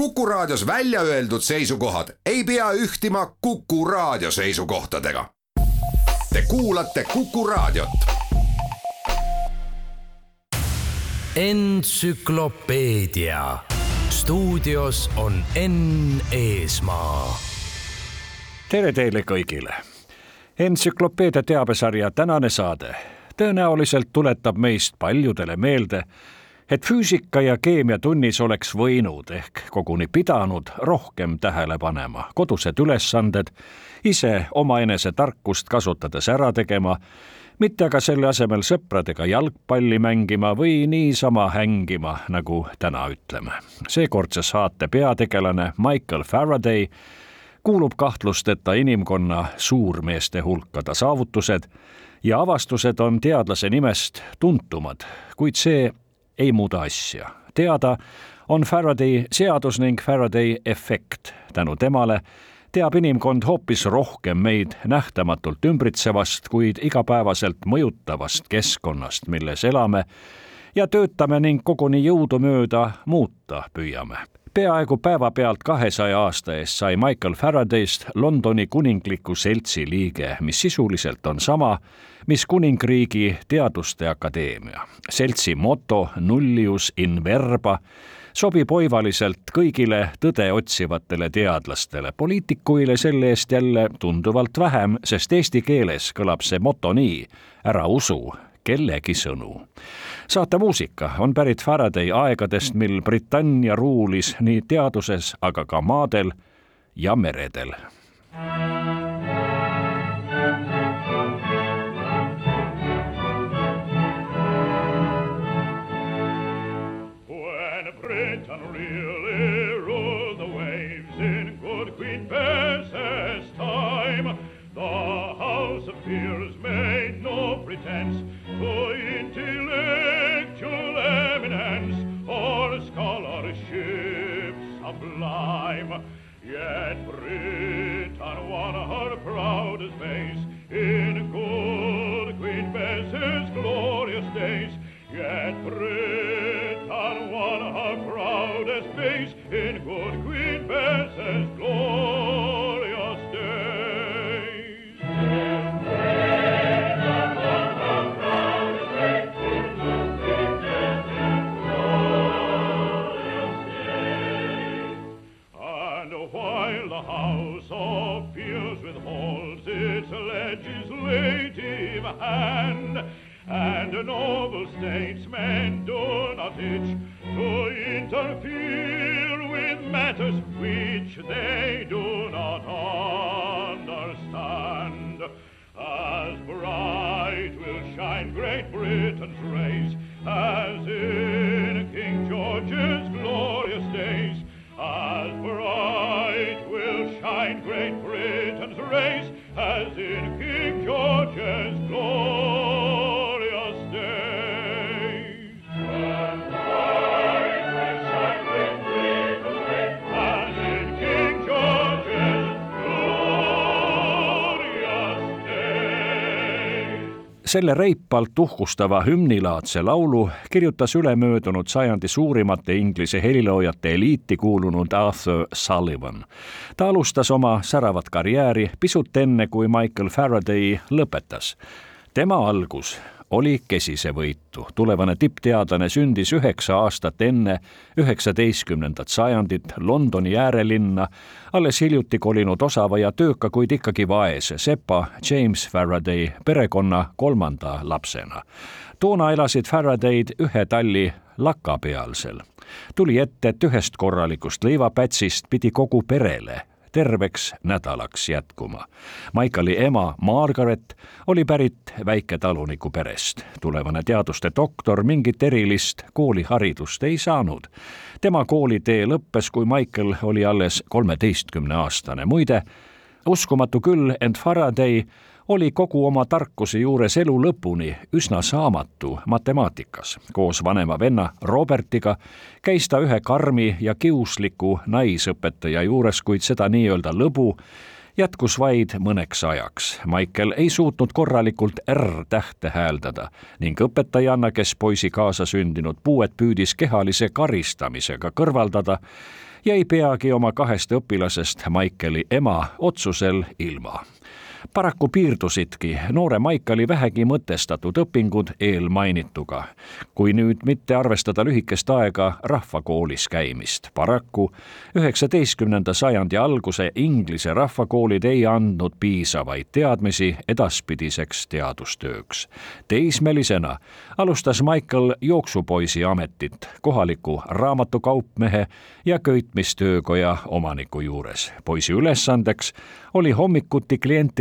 Kuku Raadios välja öeldud seisukohad ei pea ühtima Kuku Raadio seisukohtadega. Te kuulate Kuku Raadiot. entsüklopeedia stuudios on Enn Eesmaa. tere teile kõigile. entsüklopeedia teabesarja tänane saade tõenäoliselt tuletab meist paljudele meelde, et füüsika ja keemia tunnis oleks võinud ehk koguni pidanud rohkem tähele panema, kodused ülesanded ise omaenese tarkust kasutades ära tegema mitte aga selle asemel sõpradega jalgpalli mängima või niisama hängima, nagu täna ütleme. seekordse saate peategelane Michael Faraday kuulub kahtlusteta inimkonna suurmeeste hulka, ta saavutused ja avastused on teadlase nimest tuntumad, kuid see ei muuda asja. teada on Faraday seadus ning Faraday efekt. tänu temale teab inimkond hoopis rohkem meid nähtamatult ümbritsevast, kuid igapäevaselt mõjutavast keskkonnast, milles elame ja töötame ning koguni jõudumööda muuta püüame. Peaaegu päevapealt kahesaja aasta eest sai Michael Faraday'st Londoni kuningliku seltsi liige, mis sisuliselt on sama, mis kuningriigi teaduste akadeemia. seltsi moto nullius in verba sobib oivaliselt kõigile tõde otsivatele teadlastele, poliitikuile selle eest jälle tunduvalt vähem, sest eesti keeles kõlab see moto nii, ära usu kellegi sõnu. saate muusika on pärit Faraday aegadest, mil Britannia ruulis nii teaduses, aga ka maadel ja meredel. Britain sublime. Yet Britain won her proudest base in good Queen Bess's glorious days. Yet Britain won her proudest base in good Queen Bess's glorious selle reipalt uhkustava hümnilaadse laulu kirjutas ülemöödunud sajandi suurimate Inglise heliloojate eliiti kuulunud Arthur Sullivan. ta alustas oma säravat karjääri pisut enne, kui Michael Faraday lõpetas. tema algus oli kesisevõitu. tulevane tippteadlane sündis üheksa aastat enne üheksateistkümnendat sajandit Londoni äärelinna, alles hiljuti kolinud osava ja tööka, kuid ikkagi vaese sepa James Faraday perekonna kolmanda lapsena. toona elasid Faraday'd ühe talli lakapealsel. tuli ette, et ühest korralikust leivapätsist pidi kogu perele terveks nädalaks jätkuma. Michaeli ema Margaret oli pärit väiketaluniku perest. tulevane teaduste doktor mingit erilist kooliharidust ei saanud. tema koolitee lõppes, kui Michael oli alles kolmeteistkümneaastane. muide, uskumatu küll, ent Faraday oli kogu oma tarkuse juures elu lõpuni üsna saamatu matemaatikas. koos vanema venna Robertiga käis ta ühe karmi ja kiusliku naisõpetaja juures, kuid seda nii-öelda lõbu jätkus vaid mõneks ajaks. Michael ei suutnud korralikult R-tähte hääldada ning õpetajanna, kes poisi kaasasündinud puuet püüdis kehalise karistamisega kõrvaldada, jäi peagi oma kahest õpilasest Maikeli ema otsusel ilma paraku piirdusidki noore Maikali vähegi mõtestatud õpingud eelmainituga, kui nüüd mitte arvestada lühikest aega rahvakoolis käimist. paraku üheksateistkümnenda sajandi alguse Inglise rahvakoolid ei andnud piisavaid teadmisi edaspidiseks teadustööks. teismelisena alustas Michael jooksupoisi ametit kohaliku raamatukaupmehe ja köitmistöökoja omaniku juures. poisi ülesandeks oli hommikuti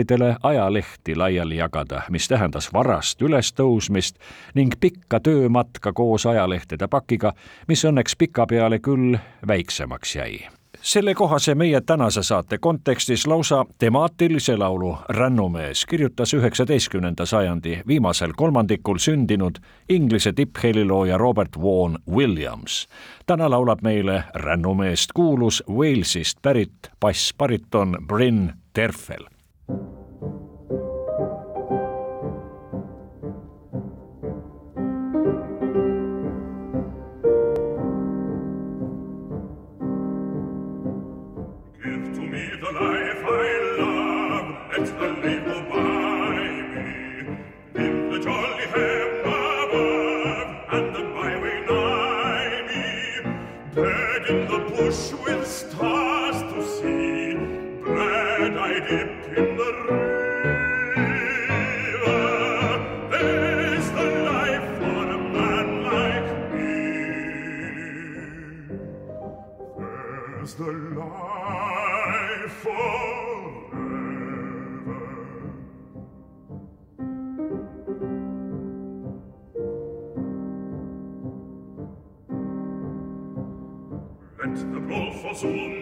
klientidele ajalehti laiali jagada, mis tähendas varast ülestõusmist ning pikka töömatka koos ajalehtede pakiga, mis õnneks pikapeale küll väiksemaks jäi sellekohase meie tänase saate kontekstis lausa temaatilise laulu Rännumees kirjutas üheksateistkümnenda sajandi viimasel kolmandikul sündinud Inglise tipphelilooja Robert Vaughan Williams. täna laulab meile Rännumeest kuulus Walesist pärit bassbariton Bryn Terfel life I love, It's the label buy me. In the joy Jerusalem.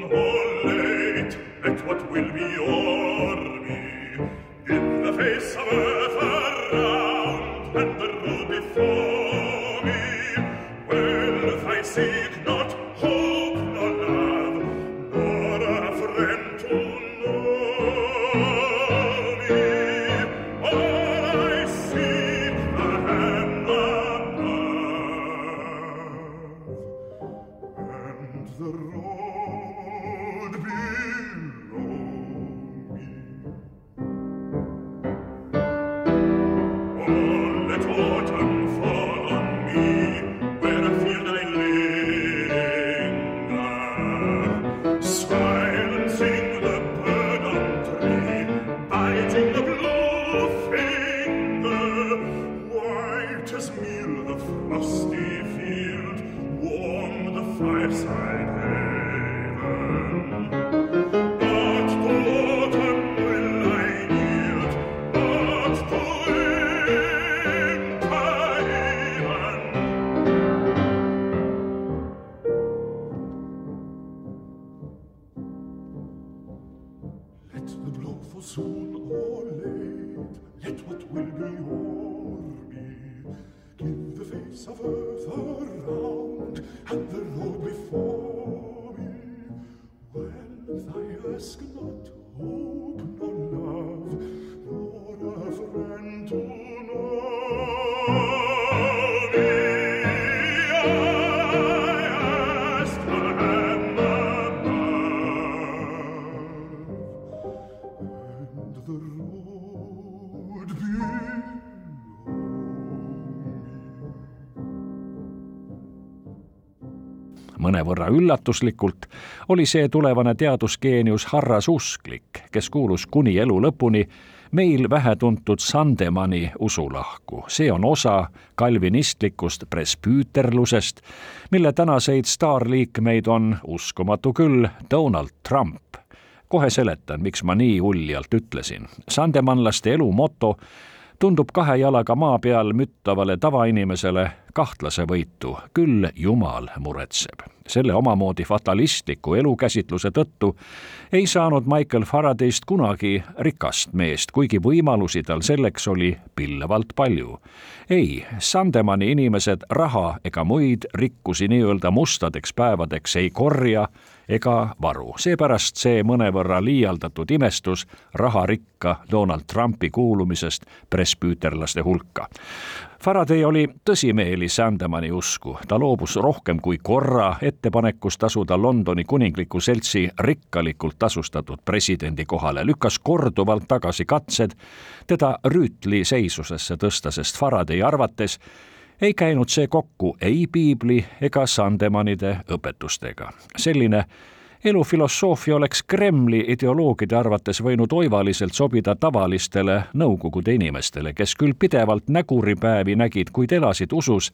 Mõnevõrra üllatuslikult oli see tulevane teadusgeenius Harras usklik, kes kuulus kuni elu lõpuni meil vähetuntud Sandemani usulahku. see on osa kalvinistlikust presbüüterlusest, mille tänaseid staarliikmeid on uskumatu küll Donald Trump. kohe seletan, miks ma nii uljalt ütlesin. sandemanlaste elu moto tundub kahe jalaga maa peal müttavale tavainimesele kahtlasevõitu, küll Jumal muretseb. selle omamoodi fatalistliku elukäsitluse tõttu ei saanud Michael Faraday'st kunagi rikast meest, kuigi võimalusi tal selleks oli pillavalt palju. ei, Sandemani inimesed raha ega muid rikkusi nii-öelda mustadeks päevadeks ei korja ega varu. seepärast see mõnevõrra liialdatud imestus raharikka Donald Trumpi kuulumisest presbüüterlaste hulka. Faraday oli tõsimeeli Sandemani usku, ta loobus rohkem kui korra ettepanekust tasuda Londoni kuningliku seltsi rikkalikult tasustatud presidendi kohale, lükkas korduvalt tagasi katsed. Teda rüütli seisusesse tõsta, sest Faraday arvates ei käinud see kokku ei piibli ega Sandemanide õpetustega. selline elufilosoofia oleks Kremli ideoloogide arvates võinud oivaliselt sobida tavalistele Nõukogude inimestele, kes küll pidevalt näguripäevi nägid, kuid elasid usus,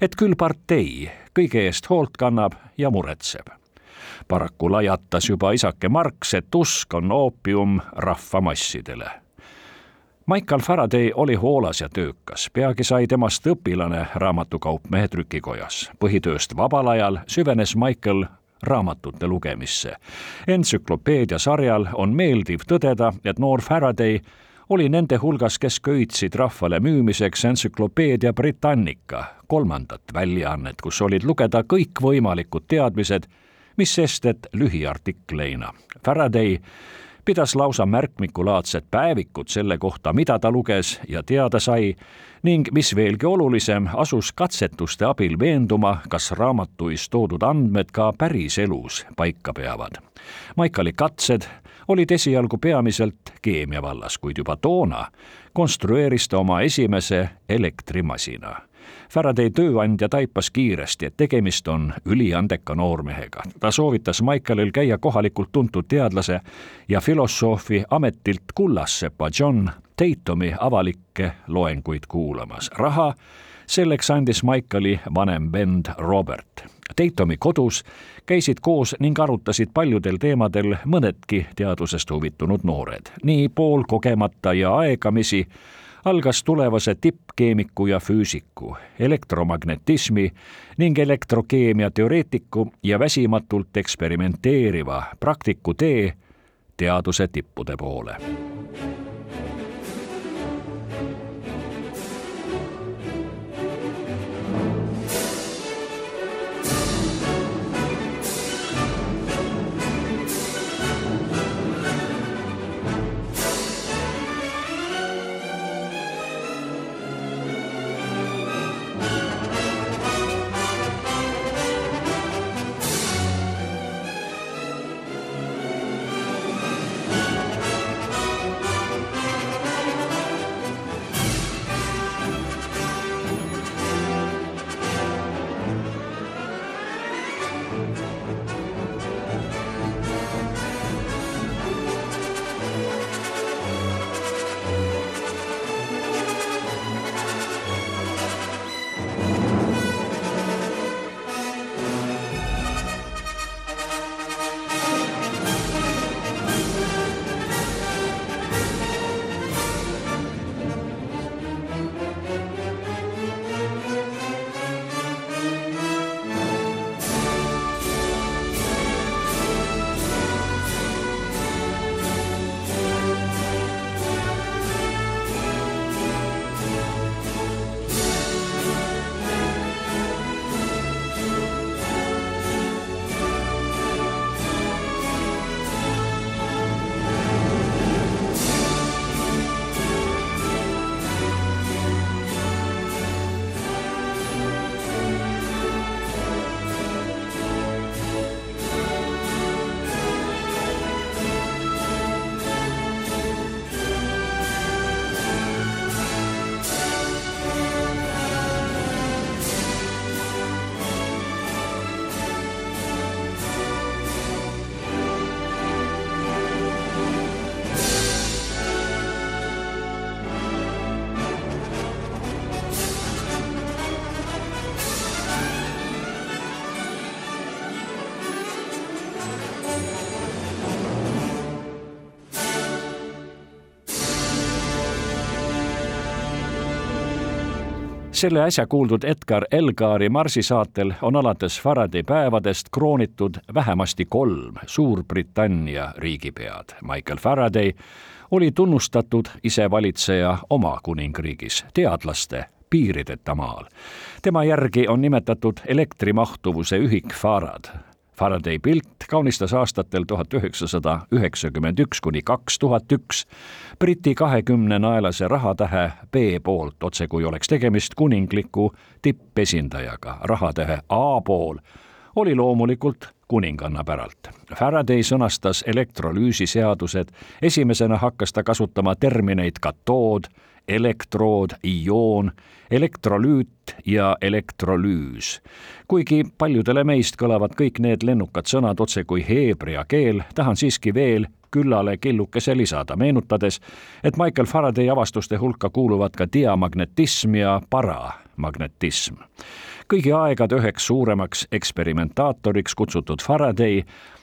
et küll partei kõige eest hoolt kannab ja muretseb. paraku lajatas juba isake Marx, et usk on oopium rahvamassidele Michael Faraday oli hoolas ja töökas, peagi sai temast õpilane raamatukaupmehe trükikojas. põhitööst vabal ajal süvenes Michael raamatute lugemisse. entsüklopeedia sarjal on meeldiv tõdeda, et noor Faraday oli nende hulgas, kes köitsid rahvale müümiseks entsüklopeedia Britannica, kolmandat väljaannet, kus olid lugeda kõikvõimalikud teadmised, mis sest, et lühiartikleina. Faraday pidas lausa märkmikulaadset päevikut selle kohta, mida ta luges ja teada sai ning mis veelgi olulisem, asus katsetuste abil veenduma, kas raamatuis toodud andmed ka päriselus paika peavad. Maikali katsed olid esialgu peamiselt keemia vallas, kuid juba toona konstrueeris ta oma esimese elektrimasina Faraday tööandja taipas kiiresti, et tegemist on üliandeka noormehega. ta soovitas Michaelil käia kohalikult tuntud teadlase ja filosoofi ametilt kullassepa John Tatumi avalikke loenguid kuulamas. raha selleks andis Michaeli vanem vend Robert. Tatumi kodus käisid koos ning arutasid paljudel teemadel mõnedki teadusest huvitunud noored. nii poolkogemata ja aegamisi algas tulevase tippkeemiku ja füüsiku, elektromagnetismi ning elektrokeemia teoreetiku ja väsimatult eksperimenteeriva praktiku tee teaduse tippude poole selle äsja kuuldud Edgar Elgari marsisaatel on alates Faraday päevadest kroonitud vähemasti kolm Suurbritannia riigipead. Michael Faraday oli tunnustatud isevalitseja oma kuningriigis, teadlaste piirideta maal. tema järgi on nimetatud elektrimahtuvuse ühik farad. Faraday pilt kaunistas aastatel tuhat üheksasada üheksakümmend üks kuni kaks tuhat üks Briti kahekümnenaelase rahatähe B poolt, otsekui oleks tegemist kuningliku tippesindajaga. rahatähe A pool oli loomulikult kuninganna päralt. Faraday sõnastas elektrolüüsiseadused, esimesena hakkas ta kasutama termineid katood, elektrood, ioon, elektrolüüt ja elektrolüüs. kuigi paljudele meist kõlavad kõik need lennukad sõnad otse kui heebrea keel, tahan siiski veel küllale killukese lisada, meenutades, et Michael Faraday avastuste hulka kuuluvad ka diamagnetism ja paramagnetism. kõigi aegade üheks suuremaks eksperimentaatoriks kutsutud Faraday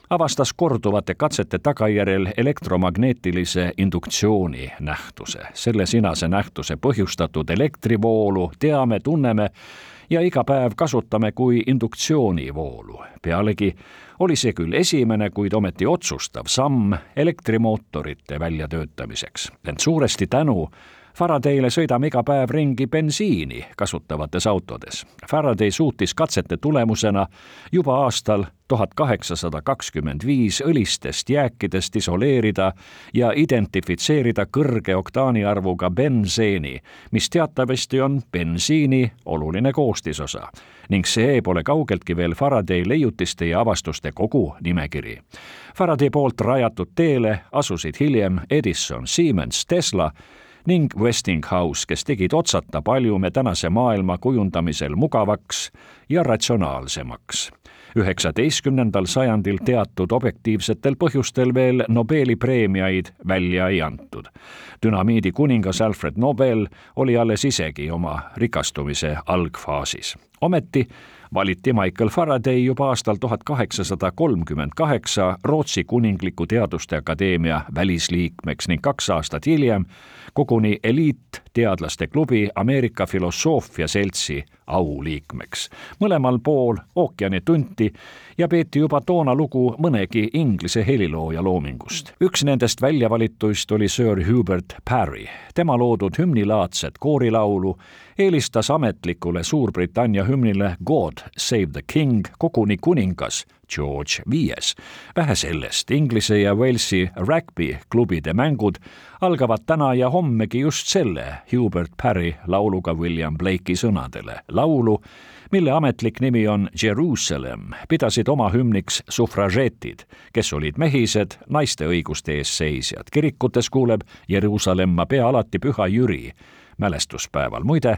avastas korduvate katsete tagajärjel elektromagnetilise induktsiooni nähtuse. selle sinase nähtuse põhjustatud elektrivoolu teame, tunneme ja iga päev kasutame kui induktsioonivoolu. pealegi oli see küll esimene, kuid ometi otsustav samm elektrimootorite väljatöötamiseks. ent suuresti tänu Faradayle sõidame iga päev ringi bensiini kasutavates autodes. Faraday suutis katsete tulemusena juba aastal tuhat kaheksasada kakskümmend viis õlistest jääkidest isoleerida ja identifitseerida kõrge oktaaniarvuga benseeni, mis teatavasti on bensiini oluline koostisosa. ning see pole kaugeltki veel Faraday leiutiste ja avastuste kogu nimekiri. Faraday poolt rajatud teele asusid hiljem Edison, Siemens, Tesla ning Westinghouse, kes tegid otsata palju me tänase maailma kujundamisel mugavaks ja ratsionaalsemaks üheksateistkümnendal sajandil teatud objektiivsetel põhjustel veel Nobeli preemiaid välja ei antud. dünamiidi kuningas Alfred Nobel oli alles isegi oma rikastumise algfaasis. ometi valiti Michael Faraday juba aastal tuhat kaheksasada kolmkümmend kaheksa Rootsi Kuningliku Teaduste Akadeemia välisliikmeks ning kaks aastat hiljem koguni eliitteadlaste klubi Ameerika Filosoofia Seltsi auliikmeks. mõlemal pool ookeani tunti ja peeti juba toona lugu mõnegi inglise helilooja loomingust. üks nendest väljavalituist oli Sir Hubert Parry. tema loodud hümnilaadset koorilaulu eelistas ametlikule Suurbritannia hümnile God Save the King koguni kuningas George Viies. vähe sellest, Inglise ja Walesi rugby-klubide mängud algavad täna ja hommegi just selle Hubert Parry lauluga William Blake'i sõnadele. laulu, mille ametlik nimi on Jeruusalemm, pidasid oma hümniks sufražeetid, kes olid mehised, naiste õiguste eest seisjad. kirikutes kuuleb Jeruusalemma pea alati Püha Jüri mälestuspäeval. muide,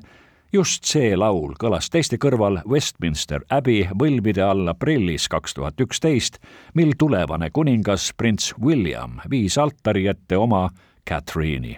just see laul kõlas teiste kõrval Westminster Abbey võlvide all aprillis kaks tuhat üksteist, mil tulevane kuningas prints William viis altari ette oma Catherine'i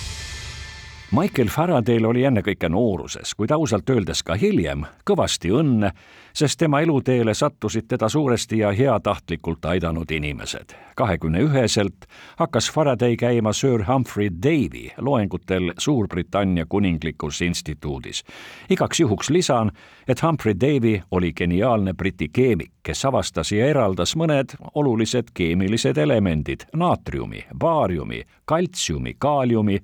Michael Faraday'l oli ennekõike nooruses, kuid ausalt öeldes ka hiljem kõvasti õnne, sest tema eluteele sattusid teda suuresti ja heatahtlikult aidanud inimesed. kahekümne üheselt hakkas Faraday käima Sir Humphrey Davy loengutel Suurbritannia kuninglikus instituudis. igaks juhuks lisan, et Humphrey Davy oli geniaalne briti keemik, kes avastas ja eraldas mõned olulised keemilised elemendid naatriumi, baariumi, kaltsiumi, kaaliumi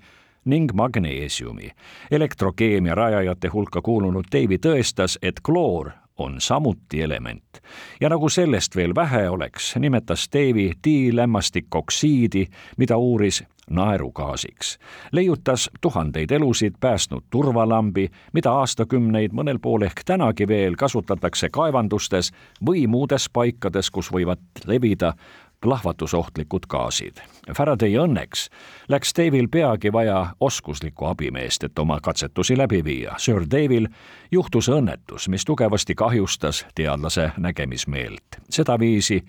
ning magneesiumi. elektrokeemia rajajate hulka kuulunud Davy tõestas, et kloor on samuti element. ja nagu sellest veel vähe oleks, nimetas Davy diilämmastikoksiidi, mida uuris naerugaasiks. leiutas tuhandeid elusid päästnud turvalambi, mida aastakümneid mõnel pool ehk tänagi veel kasutatakse kaevandustes või muudes paikades, kus võivad levida plahvatusohtlikud gaasid. Faraday õnneks läks Dave'il peagi vaja oskuslikku abimeest, et oma katsetusi läbi viia. Sir Dave'il juhtus õnnetus, mis tugevasti kahjustas teadlase nägemismeelt. sedaviisi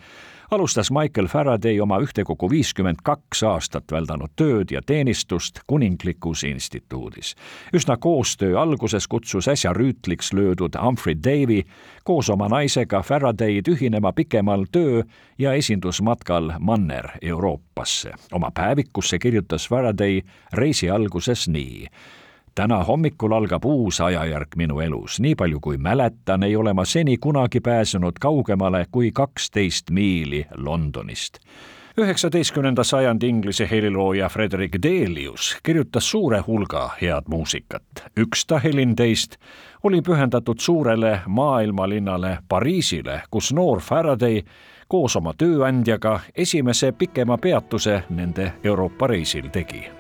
alustas Michael Faraday oma ühtekokku viiskümmend kaks aastat väldanud tööd ja teenistust Kuninglikus Instituudis. üsna koostöö alguses kutsus äsja rüütliks löödud Humphrey Davy koos oma naisega Faraday'd ühinema pikemal töö- ja esindusmatkal Manner-Euroopasse. oma päevikusse kirjutas Faraday reisi alguses nii täna hommikul algab uus ajajärk minu elus, nii palju kui mäletan, ei ole ma seni kunagi pääsenud kaugemale kui kaksteist miili Londonist. üheksateistkümnenda sajandi inglise helilooja Frederick Delius kirjutas suure hulga head muusikat. üks ta helindeist oli pühendatud suurele maailmalinnale Pariisile, kus noor Faraday koos oma tööandjaga esimese pikema peatuse nende Euroopa reisil tegi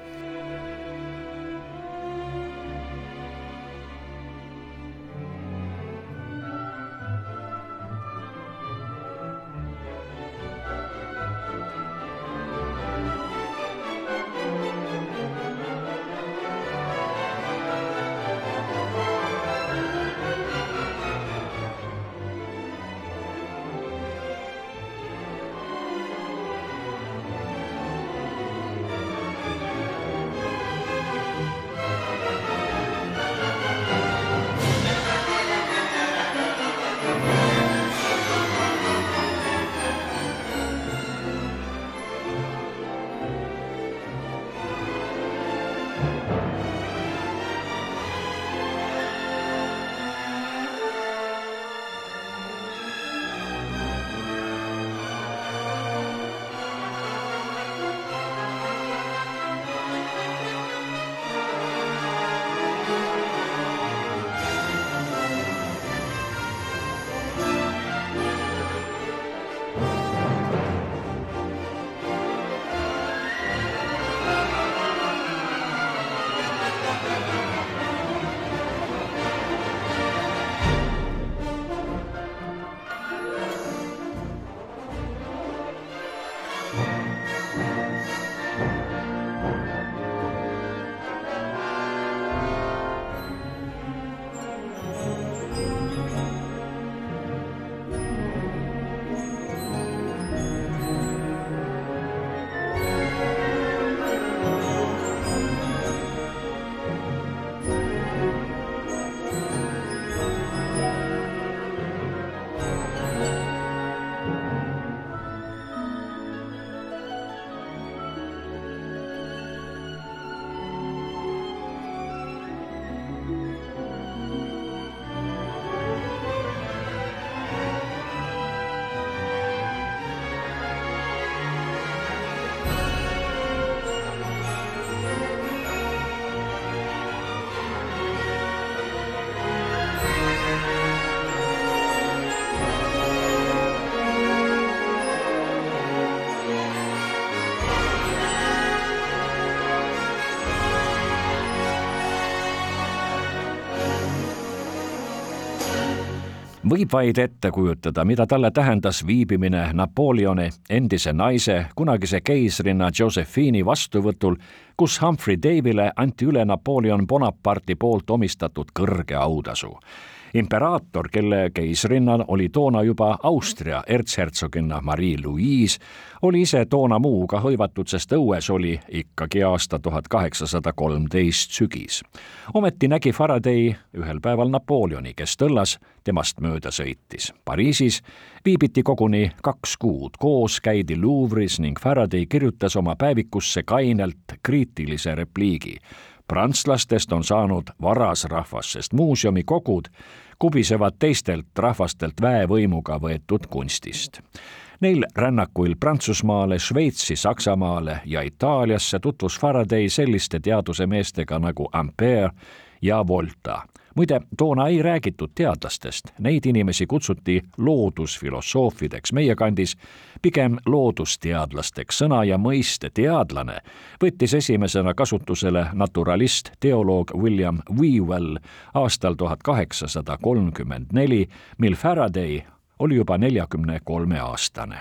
võib vaid ette kujutada, mida talle tähendas viibimine Napoleoni endise naise, kunagise keisrinna Josephine'i vastuvõtul, kus Humphrey Davy'le anti üle Napoleon Bonaparte'i poolt omistatud kõrge autasu. Imperaator, kelle keisrinna oli toona juba Austria ertshertsoginna Marie-Louise, oli ise toona muuga hõivatud, sest õues oli ikkagi aasta tuhat kaheksasada kolmteist sügis. ometi nägi Faraday ühel päeval Napoleoni, kes tõllas temast mööda sõitis. Pariisis viibiti koguni kaks kuud, koos käidi Louvre'is ning Faraday kirjutas oma päevikusse kainelt kriitilise repliigi prantslastest on saanud varasrahvas, sest muuseumikogud kubisevad teistelt rahvastelt väevõimuga võetud kunstist. Neil rännakuil Prantsusmaale, Šveitsi, Saksamaale ja Itaaliasse tutvus Faraday selliste teadusemeestega nagu Ampere ja Volta muide, toona ei räägitud teadlastest, neid inimesi kutsuti loodusfilosoofideks, meie kandis pigem loodusteadlasteks. sõna ja mõiste teadlane võttis esimesena kasutusele naturalist, teoloog William Whewell aastal tuhat kaheksasada kolmkümmend neli, mil Faraday oli juba neljakümne kolme aastane.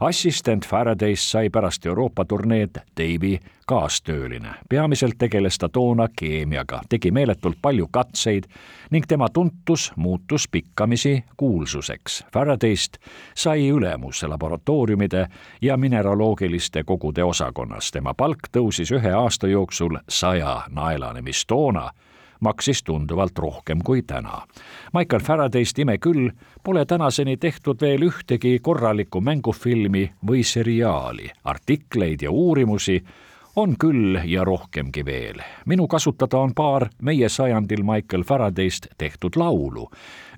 assistent Faraday'st sai pärast Euroopa turneed Davy kaastööline. peamiselt tegeles ta toona keemiaga, tegi meeletult palju katseid ning tema tuntus muutus pikkamisi kuulsuseks. Faraday'st sai ülemus laboratooriumide ja mineraloogiliste kogude osakonnas. tema palk tõusis ühe aasta jooksul saja naelani, mis toona maksis tunduvalt rohkem kui täna. Michael Faraday'st ime küll pole tänaseni tehtud veel ühtegi korralikku mängufilmi või seriaali, artikleid ja uurimusi on küll ja rohkemgi veel. minu kasutada on paar meie sajandil Michael Faraday'st tehtud laulu.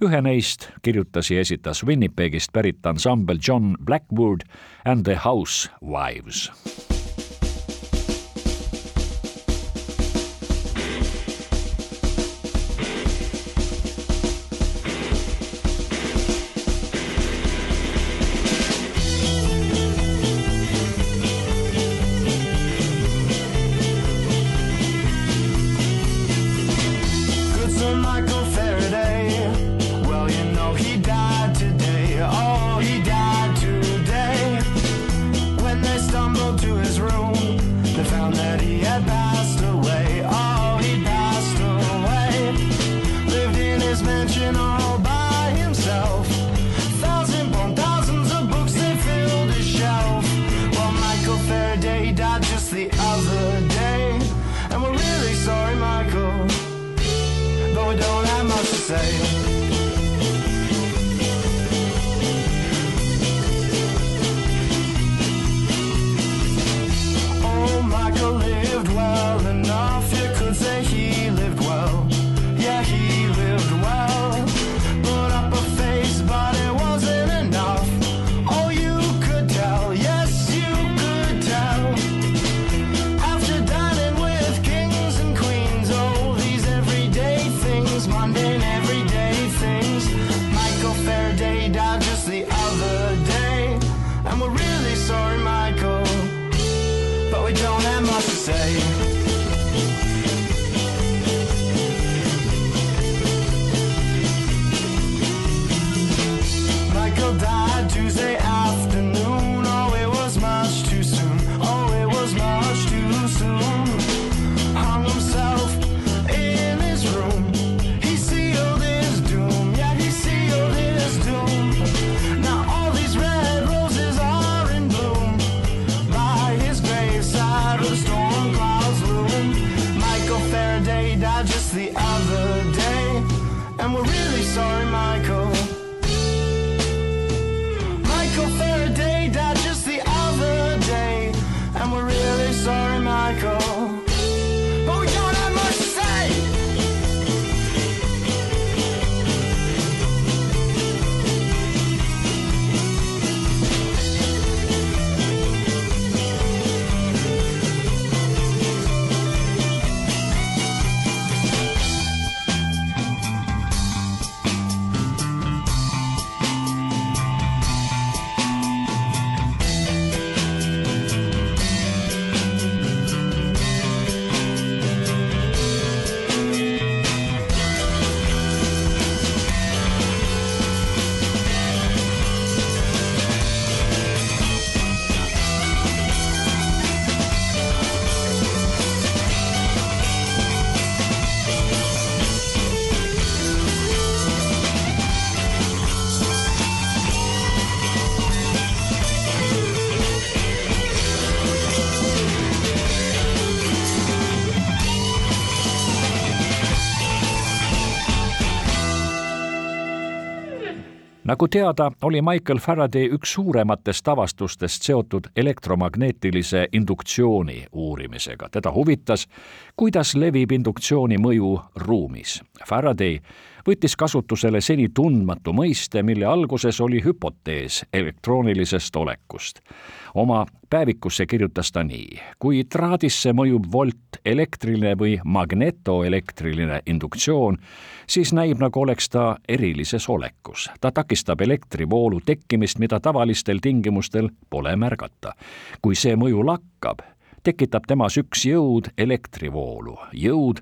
ühe neist kirjutas ja esitas Winnipegist pärit ansambel John Blackwood and the Housewives nagu teada, oli Michael Faraday üks suurematest avastustest seotud elektromagnetilise induktsiooni uurimisega. teda huvitas, kuidas levib induktsiooni mõju ruumis. Faraday võttis kasutusele seni tundmatu mõiste, mille alguses oli hüpotees elektroonilisest olekust. oma päevikusse kirjutas ta nii, kui traadisse mõjub volt elektriline või magnetoelektriline induktsioon, siis näib, nagu oleks ta erilises olekus. ta takistab elektrivoolu tekkimist, mida tavalistel tingimustel pole märgata. kui see mõju lakkab, tekitab temas üks jõud elektrivoolu, jõud,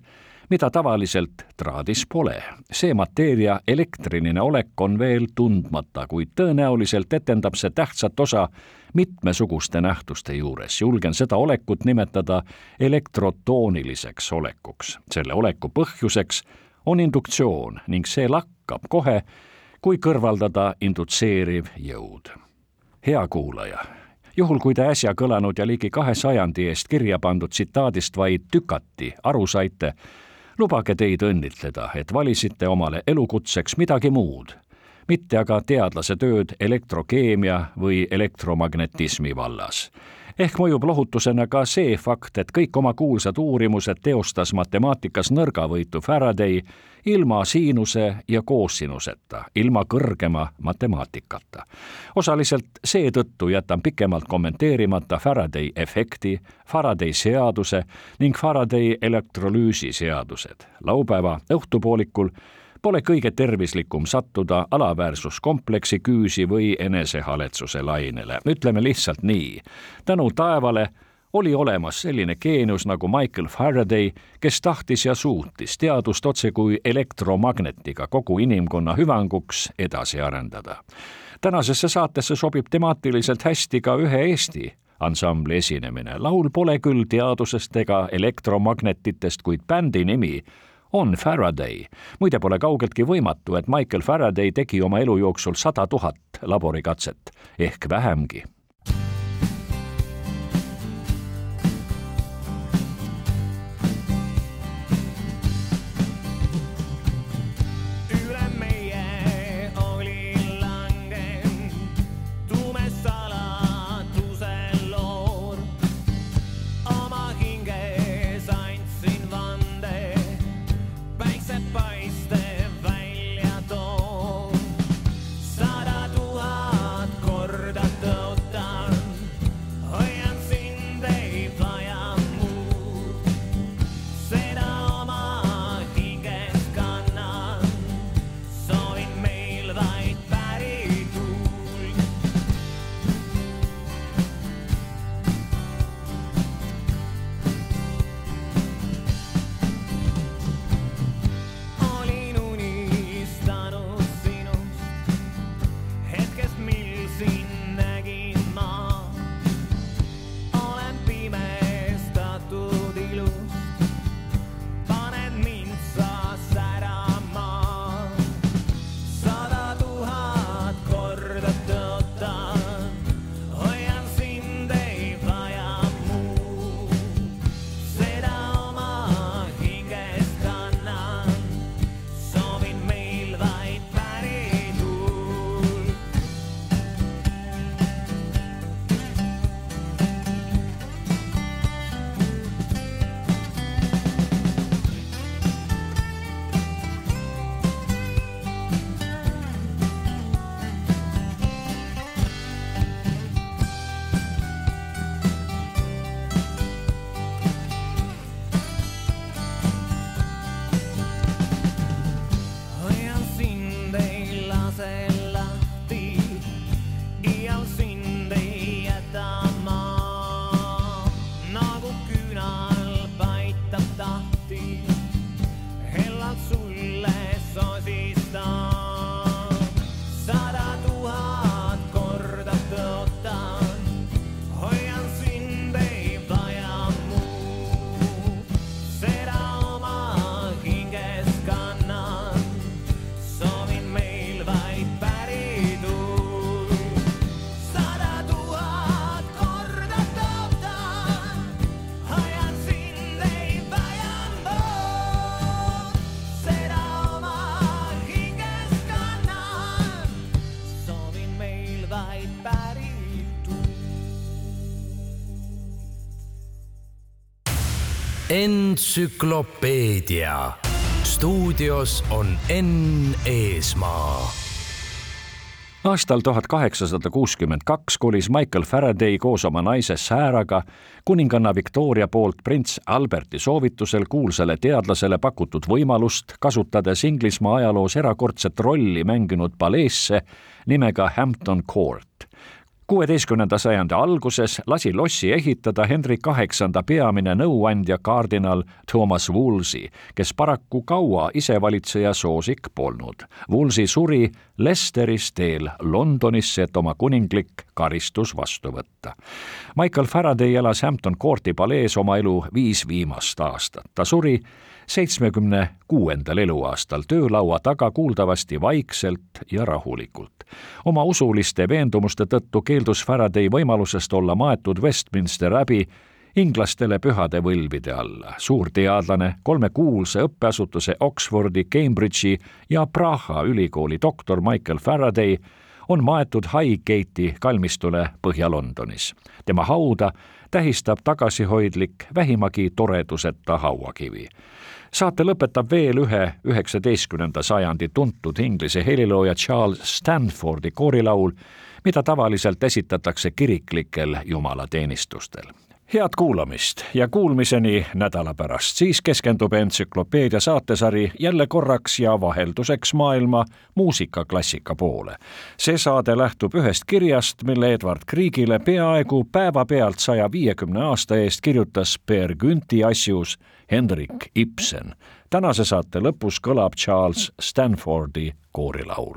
mida tavaliselt traadis pole. see mateeria elektriline olek on veel tundmata, kuid tõenäoliselt etendab see tähtsat osa mitmesuguste nähtuste juures. julgen seda olekut nimetada elektrotooniliseks olekuks. selle oleku põhjuseks on induktsioon ning see lakkab kohe, kui kõrvaldada indutseeriv jõud. hea kuulaja juhul kui te äsja kõlanud ja ligi kahe sajandi eest kirja pandud tsitaadist vaid tükati aru saite, lubage teid õnnitleda, et valisite omale elukutseks midagi muud, mitte aga teadlase tööd elektrokeemia või elektromagnetismi vallas ehk mõjub lohutusena ka see fakt, et kõik oma kuulsad uurimused teostas matemaatikas nõrgavõitu Faraday ilma siinuse ja koosinuseta, ilma kõrgema matemaatikata. osaliselt seetõttu jätan pikemalt kommenteerimata Faraday efekti, Faraday seaduse ning Faraday elektrolüüsi seadused. laupäeva õhtupoolikul pole kõige tervislikum sattuda alaväärsuskompleksi küüsi või enesehaletsuse lainele. ütleme lihtsalt nii, tänu taevale oli olemas selline geenius nagu Michael Faraday, kes tahtis ja suutis teadust otsekui elektromagnetiga kogu inimkonna hüvanguks edasi arendada. tänasesse saatesse sobib temaatiliselt hästi ka ühe Eesti ansambli esinemine. laul pole küll teadusest ega elektromagnetitest, kuid bändi nimi on Faraday. muide, pole kaugeltki võimatu, et Michael Faraday tegi oma elu jooksul sada tuhat laborikatset ehk vähemgi entsüklopeedia. stuudios on Enn Eesmaa aastal tuhat kaheksasada kuuskümmend kaks kolis Michael Faraday koos oma naise Sarah'ga kuninganna Victoria poolt prints Alberti soovitusel kuulsale teadlasele pakutud võimalust, kasutades Inglismaa ajaloos erakordset rolli mänginud paleesse nimega Hampton Court kuueteistkümnenda sajandi alguses lasi lossi ehitada Henry Kaheksanda peamine nõuandja kardinal Thomas Wolsey, kes paraku kaua isevalitseja soosik polnud. Wolsey suri Lesteris teel Londonisse, et oma kuninglik karistus vastu võtta. Michael Faraday elas Hampton Courti palees oma elu viis viimast aastat. ta suri seitsmekümne kuuendal eluaastal töölaua taga kuuldavasti vaikselt ja rahulikult. oma usuliste veendumuste tõttu keeldus Faraday võimalusest olla maetud Westminster Abbey inglastele pühade võlvide alla. suur teadlane, kolme kuulsa õppeasutuse Oxfordi, Cambridge'i ja Praha ülikooli doktor Michael Faraday on maetud Highgate'i kalmistule Põhja-Londonis. tema hauda tähistab tagasihoidlik vähimagi toreduseta hauakivi. Saate lõpetab veel ühe üheksateistkümnenda sajandi tuntud inglise helilooja Charles Stanfordi koorilaul, mida tavaliselt esitatakse kiriklikel jumalateenistustel head kuulamist ja kuulmiseni nädala pärast, siis keskendub entsüklopeedia saatesari jälle korraks ja vahelduseks maailma muusikaklassika poole. see saade lähtub ühest kirjast, mille Edward Kriegile peaaegu päevapealt saja viiekümne aasta eest kirjutas Per Günti asjus Hendrik Ibsen. tänase saate lõpus kõlab Charles Stanfordi koorilaul.